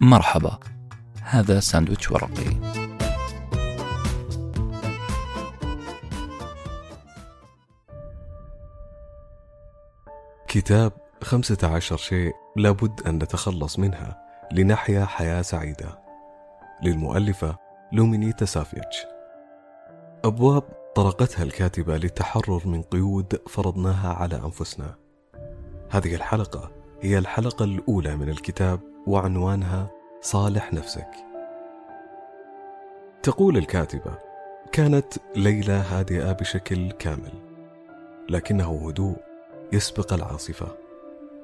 مرحبا. هذا ساندويتش ورقي. كتاب خمسة عشر شيء لابد أن نتخلص منها لنحيا حياة سعيدة. للمؤلفة لومينيتا سافيتش. أبواب طرقتها الكاتبة للتحرر من قيود فرضناها على أنفسنا. هذه الحلقة هي الحلقة الأولى من الكتاب وعنوانها صالح نفسك. تقول الكاتبة كانت ليلى هادئة بشكل كامل لكنه هدوء يسبق العاصفة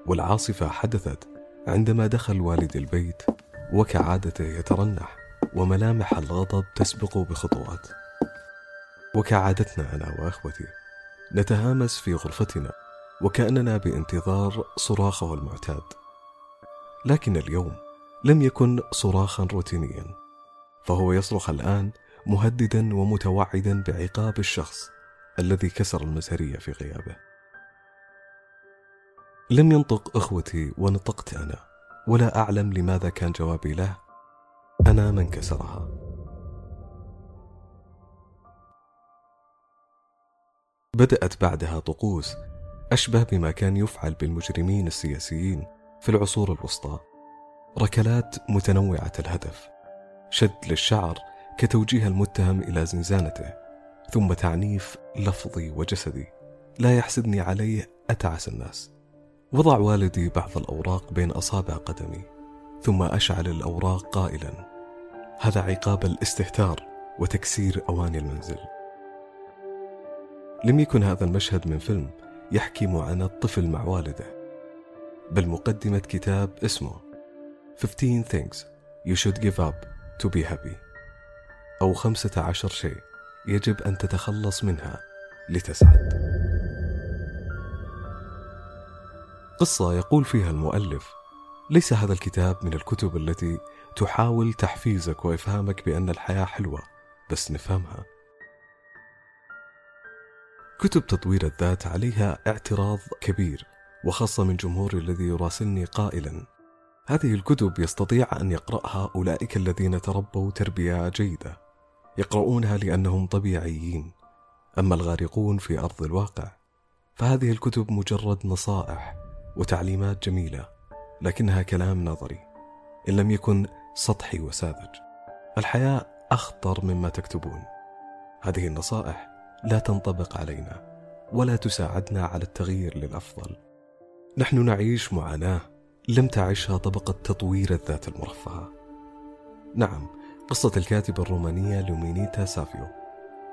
والعاصفة حدثت عندما دخل والد البيت وكعادته يترنح وملامح الغضب تسبق بخطوات. وكعادتنا أنا وأخوتي نتهامس في غرفتنا وكأننا بانتظار صراخه المعتاد لكن اليوم لم يكن صراخا روتينيا فهو يصرخ الآن مهددا ومتوعدا بعقاب الشخص الذي كسر المزهرية في غيابه. لم ينطق إخوتي ونطقت أنا ولا أعلم لماذا كان جوابي له. أنا من كسرها. بدأت بعدها طقوس أشبه بما كان يفعل بالمجرمين السياسيين في العصور الوسطى. ركلات متنوعة الهدف. شد للشعر كتوجيه المتهم إلى زنزانته ثم تعنيف لفظي وجسدي. لا يحسدني عليه أتعس الناس. وضع والدي بعض الأوراق بين أصابع قدمي ثم أشعل الأوراق قائلا. هذا عقاب الاستهتار وتكسير أواني المنزل. لم يكن هذا المشهد من فيلم يحكي معاناة طفل مع والده. بل مقدمة كتاب اسمه 15 things you should give up to be happy. أو 15 شيء يجب أن تتخلص منها لتسعد. قصة يقول فيها المؤلف ليس هذا الكتاب من الكتب التي تحاول تحفيزك وإفهامك بأن الحياة حلوة بس نفهمها. كتب تطوير الذات عليها اعتراض كبير وخاصة من جمهوري الذي يراسلني قائلا. هذه الكتب يستطيع أن يقرأها أولئك الذين تربوا تربية جيدة. يقرؤونها لأنهم طبيعيين أما الغارقون في أرض الواقع. فهذه الكتب مجرد نصائح وتعليمات جميلة لكنها كلام نظري إن لم يكن سطحي وساذج. الحياة أخطر مما تكتبون. هذه النصائح لا تنطبق علينا ولا تساعدنا على التغيير للأفضل. نحن نعيش معاناة لم تعشها طبقة تطوير الذات المرفهة. نعم قصة الكاتبه الرومانية لومينيتا سافيو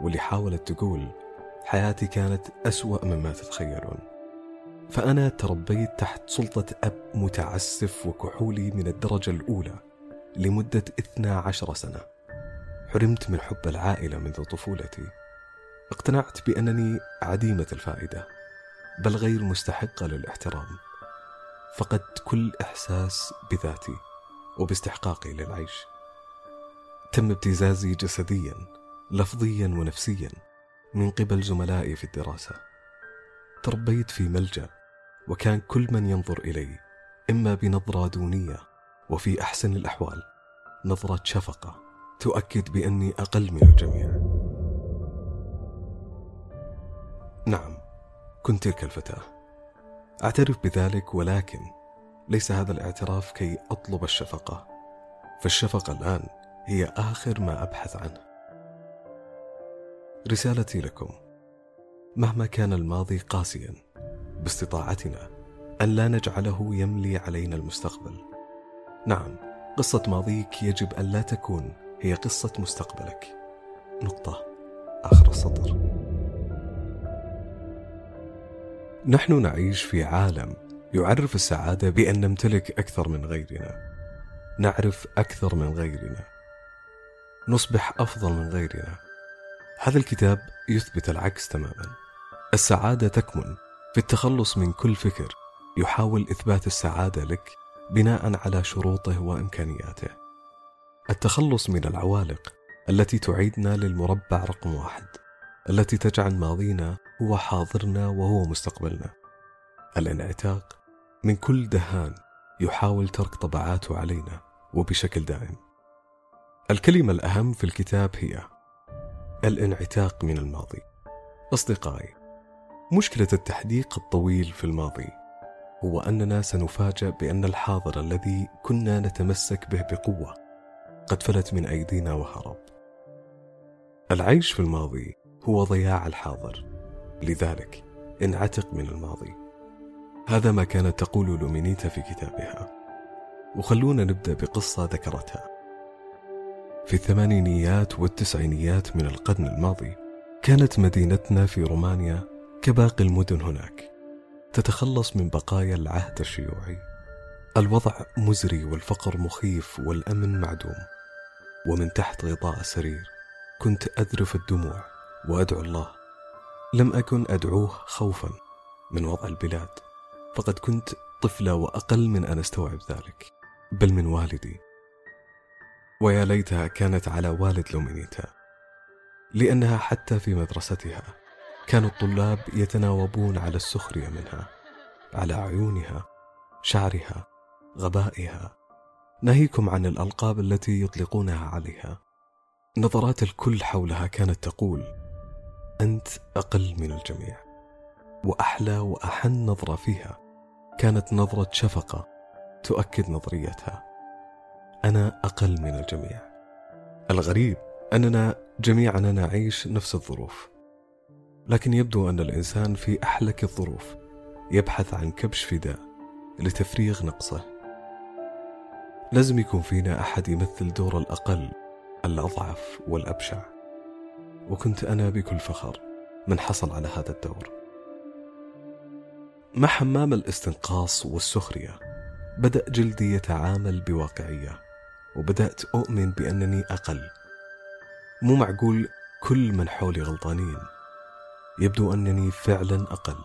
واللي حاولت تقول حياتي كانت أسوأ مما تتخيلون. فأنا تربيت تحت سلطة أب متعسف وكحولي من الدرجة الأولى لمدة 12 سنة. حرمت من حب العائلة منذ طفولتي. اقتنعت بأنني عديمة الفائدة بل غير مستحقة للاحترام. فقدت كل إحساس بذاتي وباستحقاقي للعيش. تم ابتزازي جسديا لفظيا ونفسيا من قبل زملائي في الدراسة. تربيت في ملجأ وكان كل من ينظر إلي إما بنظرة دونية وفي أحسن الأحوال نظرة شفقة تؤكد بأني أقل من الجميع. كنت تلك الفتاة أعترف بذلك ولكن ليس هذا الاعتراف كي أطلب الشفقة فالشفقة الآن هي آخر ما أبحث عنه رسالتي لكم مهما كان الماضي قاسيا باستطاعتنا أن لا نجعله يملي علينا المستقبل. نعم، قصة ماضيك يجب أن لا تكون هي قصة مستقبلك. نقطة. آخر السطر. نحن نعيش في عالم يعرف السعادة بأن نمتلك أكثر من غيرنا. نعرف أكثر من غيرنا. نصبح أفضل من غيرنا. هذا الكتاب يثبت العكس تماما. السعادة تكمن في التخلص من كل فكر يحاول إثبات السعادة لك بناء على شروطه وإمكانياته. التخلص من العوالق التي تعيدنا للمربع رقم واحد، التي تجعل ماضينا هو حاضرنا وهو مستقبلنا. الانعتاق من كل دهان يحاول ترك طبعاته علينا وبشكل دائم. الكلمة الأهم في الكتاب هي الانعتاق من الماضي. أصدقائي مشكلة التحديق الطويل في الماضي هو أننا سنفاجأ بأن الحاضر الذي كنا نتمسك به بقوة قد فلت من أيدينا وهرب. العيش في الماضي هو ضياع الحاضر. لذلك انعتق من الماضي. هذا ما كانت تقول لومينيتا في كتابها. وخلونا نبدأ بقصة ذكرتها. في الثمانينيات والتسعينيات من القرن الماضي كانت مدينتنا في رومانيا كباقي المدن هناك. تتخلص من بقايا العهد الشيوعي. الوضع مزري والفقر مخيف والأمن معدوم. ومن تحت غطاء السرير كنت أذرف الدموع. وأدعو الله. لم أكن أدعوه خوفا من وضع البلاد فقد كنت طفله وأقل من أن أستوعب ذلك بل من والدي. ويا ليتها كانت على والد لومينيتا لأنها حتى في مدرستها كان الطلاب يتناوبون على السخرية منها على عيونها شعرها غبائها. ناهيكم عن الألقاب التي يطلقونها عليها. نظرات الكل حولها كانت تقول أنت أقل من الجميع وأحلى وأحن نظرة فيها. كانت نظرة شفقة تؤكد نظريتها. أنا أقل من الجميع. الغريب أننا جميعا نعيش نفس الظروف. لكن يبدو أن الإنسان في أحلك الظروف. يبحث عن كبش فداء لتفريغ نقصه. لازم يكون فينا أحد يمثل دور الأقل الأضعف والأبشع. وكنت أنا بكل فخر من حصل على هذا الدور. مع حمام الاستنقاص والسخرية بدأ جلدي يتعامل بواقعية وبدأت أؤمن بأنني أقل. مو معقول كل من حولي غلطانين. يبدو أنني فعلا أقل.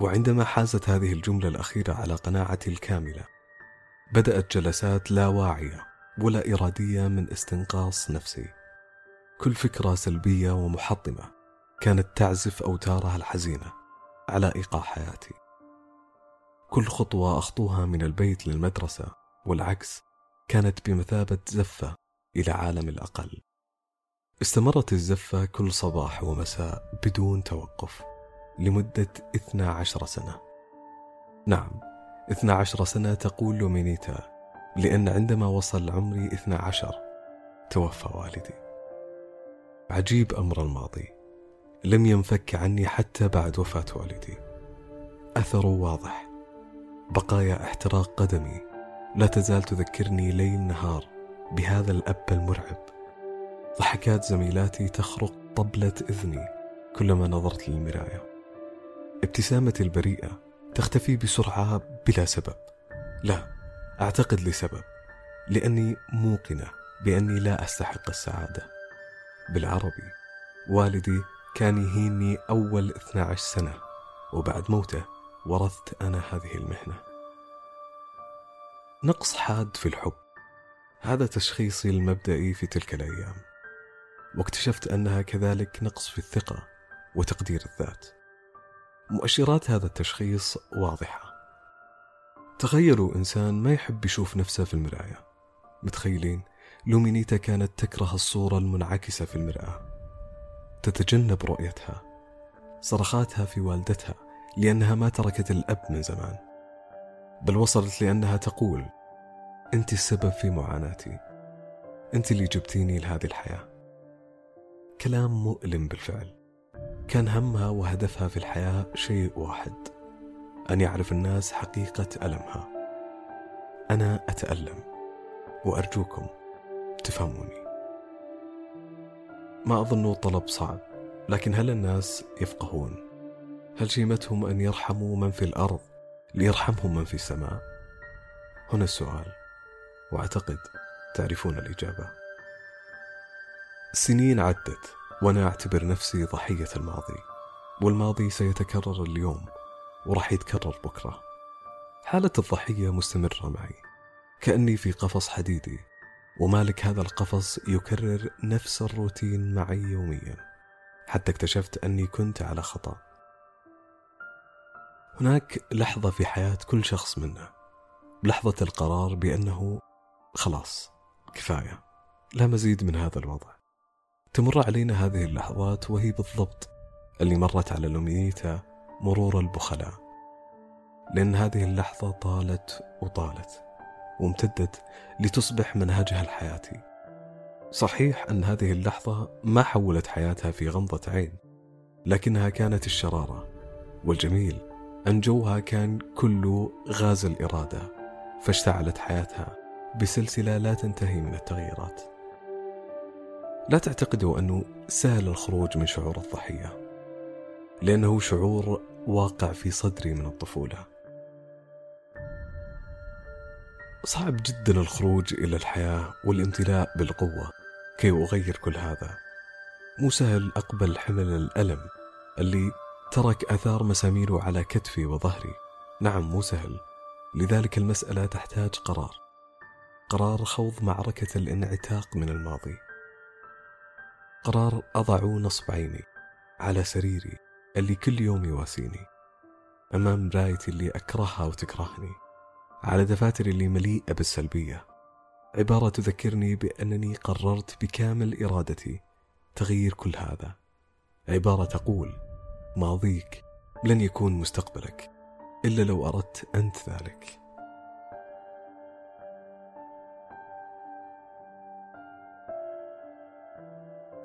وعندما حازت هذه الجملة الأخيرة على قناعتي الكاملة بدأت جلسات لا واعية. ولا إرادية من استنقاص نفسي. كل فكرة سلبية ومحطمة كانت تعزف أوتارها الحزينة على إيقاع حياتي. كل خطوة أخطوها من البيت للمدرسة والعكس كانت بمثابة زفة إلى عالم الأقل. استمرت الزفة كل صباح ومساء بدون توقف لمدة 12 سنة. نعم 12 سنة تقول لومينيتا لأن عندما وصل عمري 12 توفى والدي. عجيب أمر الماضي. لم ينفك عني حتى بعد وفاة والدي. أثره واضح. بقايا احتراق قدمي. لا تزال تذكرني ليل نهار بهذا الأب المرعب. ضحكات زميلاتي تخرق طبلة إذني كلما نظرت للمراية ابتسامتي البريئة تختفي بسرعة بلا سبب. لا أعتقد لسبب لأني موقنة بأني لا أستحق السعادة. بالعربي والدي كان يهيني أول 12 سنة وبعد موته ورثت أنا هذه المهنة. نقص حاد في الحب. هذا تشخيصي المبدئي في تلك الأيام. واكتشفت أنها كذلك نقص في الثقة وتقدير الذات. مؤشرات هذا التشخيص واضحة. تخيلوا إنسان ما يحب يشوف نفسه في المراية. متخيلين؟ لومينيتا كانت تكره الصورة المنعكسة في المرآة. تتجنب رؤيتها. صرخاتها في والدتها لأنها ما تركت الأب من زمان. بل وصلت لأنها تقول أنت السبب في معاناتي. أنت اللي جبتيني لهذه الحياة. كلام مؤلم بالفعل. كان همها وهدفها في الحياة شيء واحد. أن يعرف الناس حقيقة ألمها. أنا أتألم وأرجوكم تفهموني. ما أظنه طلب صعب لكن هل الناس يفقهون؟ هل شيمتهم أن يرحموا من في الأرض ليرحمهم من في السماء؟ هنا السؤال وأعتقد تعرفون الإجابة. سنين عدت وأنا أعتبر نفسي ضحية الماضي والماضي سيتكرر اليوم. وراح يتكرر بكرة. حالة الضحية مستمرة معي. كأني في قفص حديدي ومالك هذا القفص يكرر نفس الروتين معي يوميا حتى اكتشفت أني كنت على خطأ. هناك لحظة في حياة كل شخص منا لحظة القرار بأنه خلاص كفاية لا مزيد من هذا الوضع. تمر علينا هذه اللحظات وهي بالضبط اللي مرت على لومينيتا مرور البخلاء. لأن هذه اللحظة طالت وطالت وامتدت لتصبح منهجها الحياتي. صحيح أن هذه اللحظة ما حولت حياتها في غمضة عين لكنها كانت الشرارة. والجميل أن جوها كان كله غاز الإرادة فاشتعلت حياتها بسلسلة لا تنتهي من التغييرات. لا تعتقدوا أنه سهل الخروج من شعور الضحية. لأنه شعور واقع في صدري من الطفولة. صعب جدا الخروج إلى الحياة والامتلاء بالقوة كي أغير كل هذا. مو سهل أقبل حمل الألم اللي ترك أثار مساميره على كتفي وظهري. نعم مو سهل. لذلك المسألة تحتاج قرار. قرار خوض معركة الانعتاق من الماضي. قرار أضع نصب عيني على سريري. اللي كل يوم يواسيني أمام مرايتي اللي أكرهها وتكرهني على دفاتري اللي مليئة بالسلبية. عبارة تذكرني بأنني قررت بكامل إرادتي تغيير كل هذا. عبارة تقول ماضيك لن يكون مستقبلك إلا لو أردت أنت ذلك.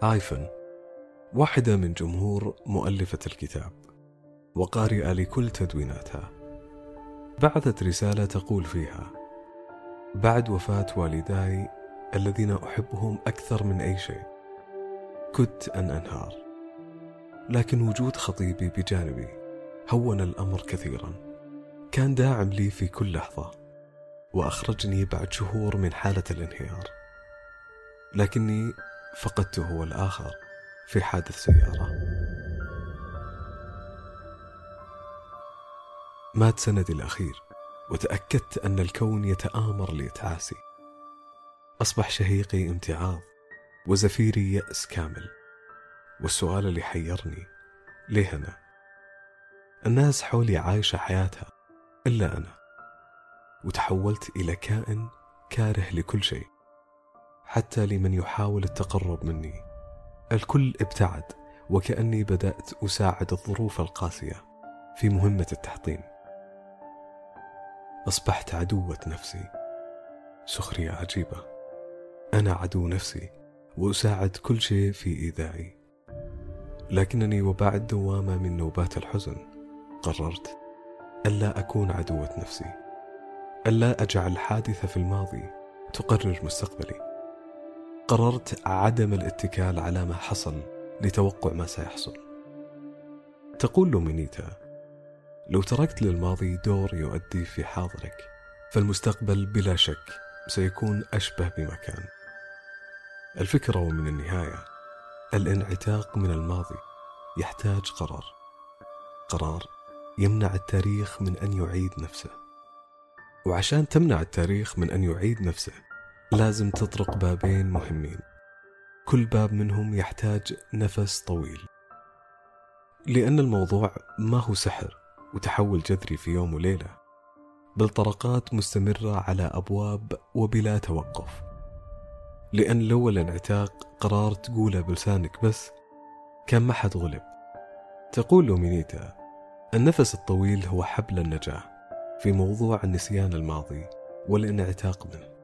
آيفن واحدة من جمهور مؤلفة الكتاب وقارئة لكل تدويناتها. بعثت رسالة تقول فيها بعد وفاة والداي الذين أحبهم أكثر من أي شيء كدت أن أنهار. لكن وجود خطيبي بجانبي هون الأمر كثيرا. كان داعم لي في كل لحظة وأخرجني بعد شهور من حالة الانهيار. لكني فقدته الآخر. في حادث سيارة. مات سندي الأخير وتأكدت أن الكون يتآمر لإتعاسي أصبح شهيقي امتعاض وزفيري يأس كامل. والسؤال اللي حيرني ليه أنا؟ الناس حولي عايشة حياتها إلا أنا. وتحولت إلى كائن كاره لكل شيء حتى لمن يحاول التقرب مني. الكل ابتعد وكأني بدأت أساعد الظروف القاسية في مهمة التحطيم. أصبحت عدوة نفسي. سخرية عجيبة. أنا عدو نفسي وأساعد كل شيء في إيذائي. لكنني وبعد دوامة من نوبات الحزن. قررت ألا أكون عدوة نفسي. ألا أجعل حادثة في الماضي تقرر مستقبلي. قررت عدم الاتكال على ما حصل لتوقع ما سيحصل. تقول لومينيتا لو تركت للماضي دور يؤدي في حاضرك فالمستقبل بلا شك سيكون أشبه بما كان الفكرة ومن النهاية الانعتاق من الماضي يحتاج قرار. قرار يمنع التاريخ من أن يعيد نفسه. وعشان تمنع التاريخ من أن يعيد نفسه لازم تطرق بابين مهمين. كل باب منهم يحتاج نفس طويل. لأن الموضوع ما هو سحر وتحول جذري في يوم وليلة بل طرقات مستمرة على أبواب وبلا توقف. لأن لو الانعتاق قرار تقوله بلسانك بس كان ما حد غلب تقول لومينيتا النفس الطويل هو حبل النجاة في موضوع النسيان الماضي والانعتاق منه.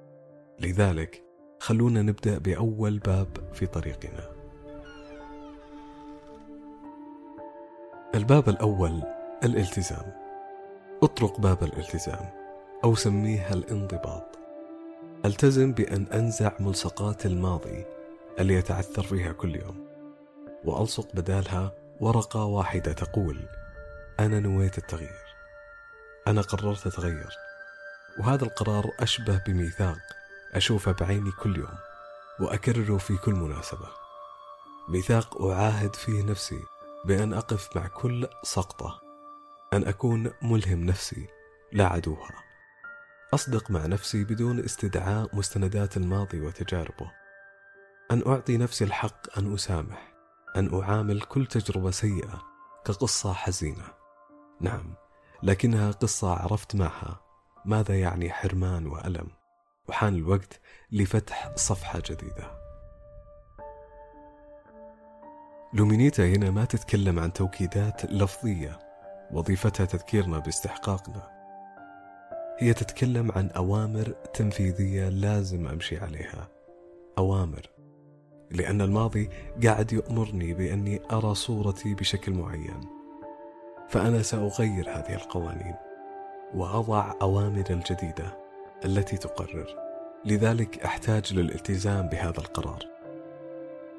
لذلك خلونا نبدأ بأول باب في طريقنا. الباب الأول الالتزام. اطرق باب الالتزام أو سميها الانضباط. التزم بأن أنزع ملصقات الماضي اللي يتعثر فيها كل يوم وألصق بدالها ورقة واحدة تقول أنا نويت التغيير. أنا قررت أتغير. وهذا القرار أشبه بميثاق أشوفه بعيني كل يوم وأكرره في كل مناسبة. ميثاق أعاهد فيه نفسي بأن أقف مع كل سقطة أن أكون ملهم نفسي لا عدوها. أصدق مع نفسي بدون استدعاء مستندات الماضي وتجاربه. أن أعطي نفسي الحق أن أسامح أن أعامل كل تجربة سيئة كقصة حزينة. نعم لكنها قصة عرفت معها ماذا يعني حرمان وألم. وحان الوقت لفتح صفحة جديدة. لومينيتا هنا ما تتكلم عن توكيدات لفظية وظيفتها تذكيرنا باستحقاقنا. هي تتكلم عن أوامر تنفيذية لازم أمشي عليها. أوامر. لأن الماضي قاعد يؤمرني بأني أرى صورتي بشكل معين. فأنا سأغير هذه القوانين وأضع أوامر الجديدة. التي تقرر. لذلك أحتاج للالتزام بهذا القرار.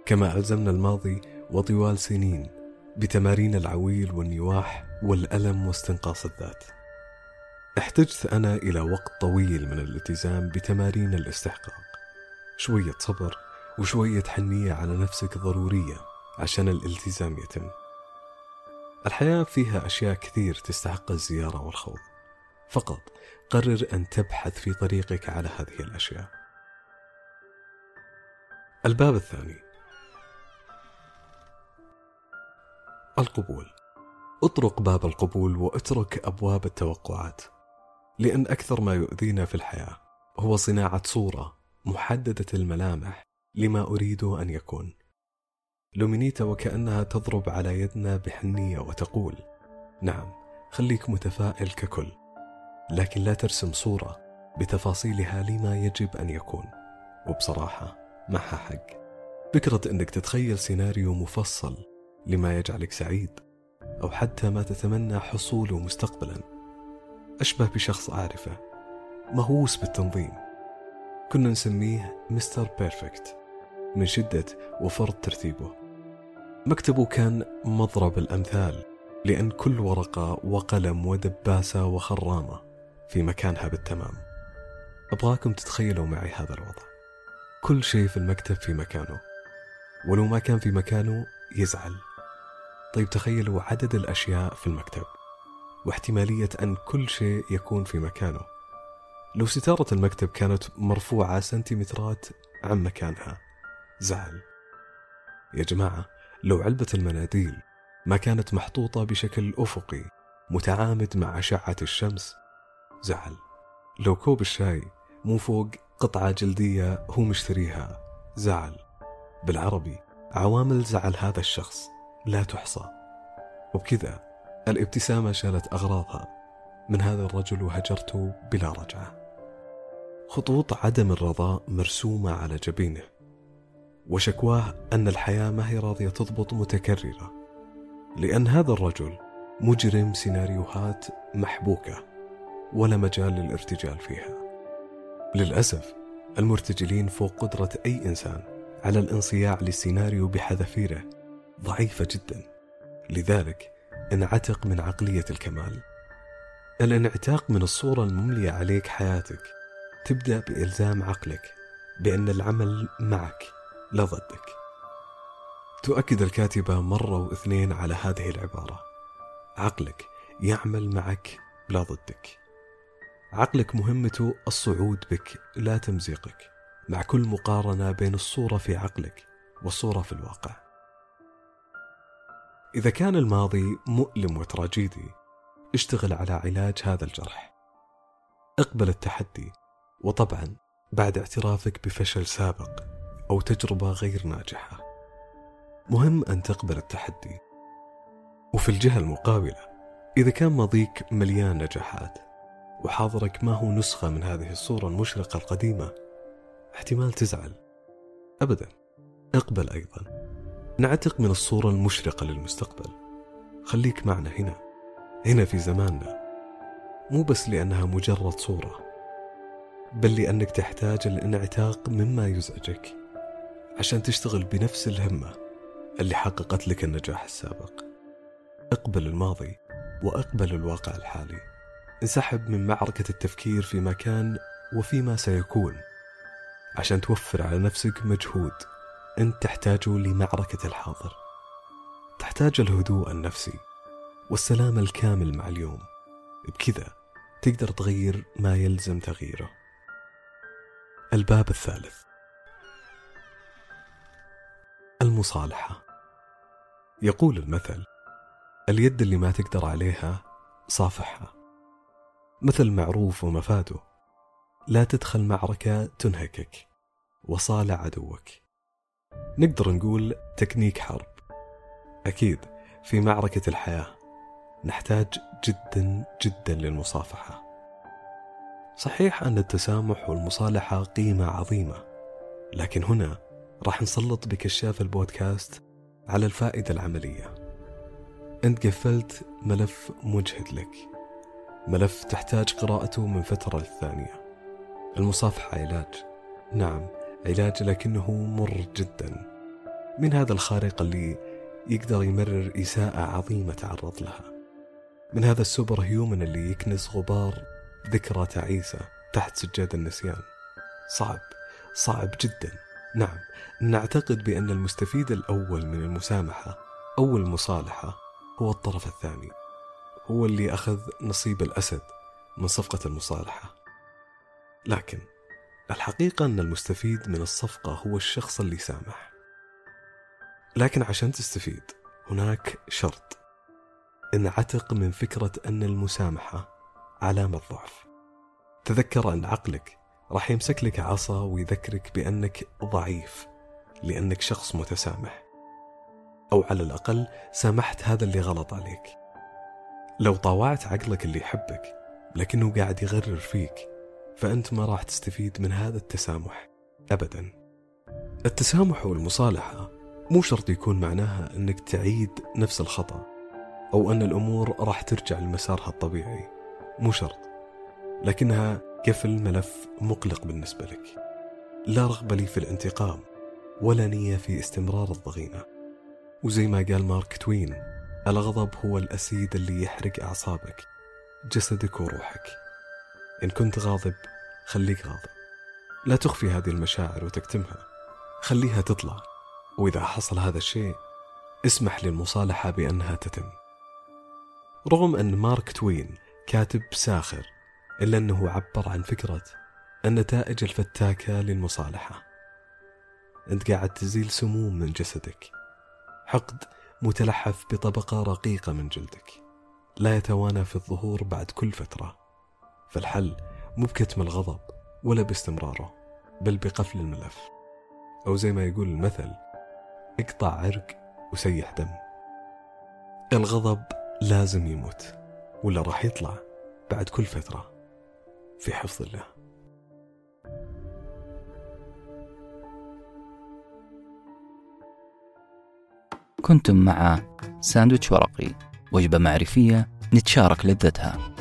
كما ألزمنا الماضي وطوال سنين بتمارين العويل والنواح والألم واستنقاص الذات. احتجت أنا إلى وقت طويل من الالتزام بتمارين الاستحقاق. شوية صبر وشوية حنية على نفسك ضرورية عشان الالتزام يتم. الحياة فيها أشياء كثير تستحق الزيارة والخوض. فقط قرر أن تبحث في طريقك على هذه الأشياء. الباب الثاني. القبول. اطرق باب القبول واترك أبواب التوقعات لأن أكثر ما يؤذينا في الحياة هو صناعة صورة محددة الملامح لما أريد أن يكون. لومينيتا وكأنها تضرب على يدنا بحنية وتقول نعم خليك متفائل ككل. لكن لا ترسم صورة بتفاصيلها لما يجب أن يكون. وبصراحة معها حق. فكرة أنك تتخيل سيناريو مفصل لما يجعلك سعيد أو حتى ما تتمنى حصوله مستقبلا أشبه بشخص أعرفه مهووس بالتنظيم. كنا نسميه Mister Perfect من شدة وفرط ترتيبه. مكتبه كان مضرب الأمثال لأن كل ورقة وقلم ودباسة وخرامة. في مكانها بالتمام. أبغاكم تتخيلوا معي هذا الوضع. كل شيء في المكتب في مكانه ولو ما كان في مكانه يزعل. طيب تخيلوا عدد الأشياء في المكتب واحتمالية أن كل شيء يكون في مكانه. لو ستارة المكتب كانت مرفوعة سنتيمترات عن مكانها زعل. يا جماعة لو علبة المناديل ما كانت محطوطة بشكل أفقي متعامد مع أشعة الشمس زعل. لو كوب الشاي مو فوق قطعة جلدية هو مشتريها. زعل. بالعربي عوامل زعل هذا الشخص لا تحصى. وبكذا الابتسامة شالت أغراضها. من هذا الرجل وهجرته بلا رجعة. خطوط عدم الرضا مرسومة على جبينه. وشكواه أن الحياة ما هي راضية تضبط متكررة. لأن هذا الرجل مجرم سيناريوهات محبوكة. ولا مجال للارتجال فيها. للأسف المرتجلين فوق قدرة أي إنسان على الانصياع للسيناريو بحذافيره ضعيفة جدا. لذلك انعتق من عقلية الكمال. الانعتاق من الصورة المملية عليك حياتك تبدأ بإلزام عقلك بأن العمل معك لا ضدك. تؤكد الكاتبة مرة واثنين على هذه العبارة. عقلك يعمل معك لا ضدك. عقلك مهمته الصعود بك لا تمزيقك. مع كل مقارنة بين الصورة في عقلك والصورة في الواقع. إذا كان الماضي مؤلم وتراجيدي اشتغل على علاج هذا الجرح. اقبل التحدي وطبعا بعد اعترافك بفشل سابق أو تجربة غير ناجحة. مهم أن تقبل التحدي. وفي الجهة المقابلة إذا كان ماضيك مليان نجاحات وحاضرك ما هو نسخة من هذه الصورة المشرقة القديمة. احتمال تزعل. أبدا. اقبل أيضا. نعتق من الصورة المشرقة للمستقبل. خليك معنا هنا. هنا في زماننا. مو بس لأنها مجرد صورة. بل لأنك تحتاج الانعتاق مما يزعجك. عشان تشتغل بنفس الهمة اللي حققت لك النجاح السابق. اقبل الماضي وأقبل الواقع الحالي. انسحب من معركة التفكير فيما كان وفيما سيكون عشان توفر على نفسك مجهود أنت تحتاجه لمعركة الحاضر. تحتاج الهدوء النفسي والسلام الكامل مع اليوم. بكذا تقدر تغير ما يلزم تغييره. الباب الثالث. المصالحة. يقول المثل اليد اللي ما تقدر عليها صافحها مثل معروف ومفاده. لا تدخل معركة تنهكك. وصال عدوك. نقدر نقول تكنيك حرب. أكيد في معركة الحياة نحتاج جدا جدا للمصافحة. صحيح أن التسامح والمصالحة قيمة عظيمة لكن هنا راح نسلط بكشاف البودكاست على الفائدة العملية. أنت قفلت ملف مجهد لك. ملف تحتاج قراءته من فترة للثانية. المصافحة علاج نعم علاج لكنه مر جدا. من هذا الخارق اللي يقدر يمرر إساءة عظيمة تعرض لها. من هذا السوبر هيومن اللي يكنس غبار ذكرى تعيسة تحت سجاد النسيان. صعب صعب جدا. نعم نعتقد بأن المستفيد الأول من المسامحة أو المصالحة هو الطرف الثاني. هو اللي أخذ نصيب الأسد من صفقة المصالحة. لكن الحقيقة أن المستفيد من الصفقة هو الشخص اللي سامح. لكن عشان تستفيد هناك شرط. انعتق من فكرة أن المسامحة علامة ضعف. تذكر أن عقلك راح يمسك لك عصا ويذكرك بأنك ضعيف لأنك شخص متسامح. أو على الأقل سامحت هذا اللي غلط عليك. لو طاوعت عقلك اللي يحبك لكنه قاعد يغرر فيك فأنت ما راح تستفيد من هذا التسامح أبدا. التسامح والمصالحة مو شرط يكون معناها أنك تعيد نفس الخطأ أو أن الأمور راح ترجع لمسارها الطبيعي مو شرط. لكنها قفل ملف مقلق بالنسبة لك. لا رغبة لي في الانتقام ولا نية في استمرار الضغينة. وزي ما قال مارك توين الغضب هو ال acid اللي يحرق أعصابك جسدك وروحك. إن كنت غاضب خليك غاضب. لا تخفي هذه المشاعر وتكتمها خليها تطلع. وإذا حصل هذا الشيء اسمح للمصالحة بأنها تتم. رغم أن مارك توين كاتب ساخر إلا أنه عبر عن فكرة النتائج الفتاكة للمصالحة. أنت قاعد تزيل سموم من جسدك. حقد متلحف بطبقة رقيقة من جلدك. لا يتوانى في الظهور بعد كل فترة. فالحل مو بكتم الغضب ولا باستمراره بل بقفل الملف. أو زي ما يقول المثل اقطع عرق وسيح دم. الغضب لازم يموت ولا راح يطلع بعد كل فترة في حفظ الله. كنتم مع ساندويتش ورقي وجبة معرفية نتشارك لذتها.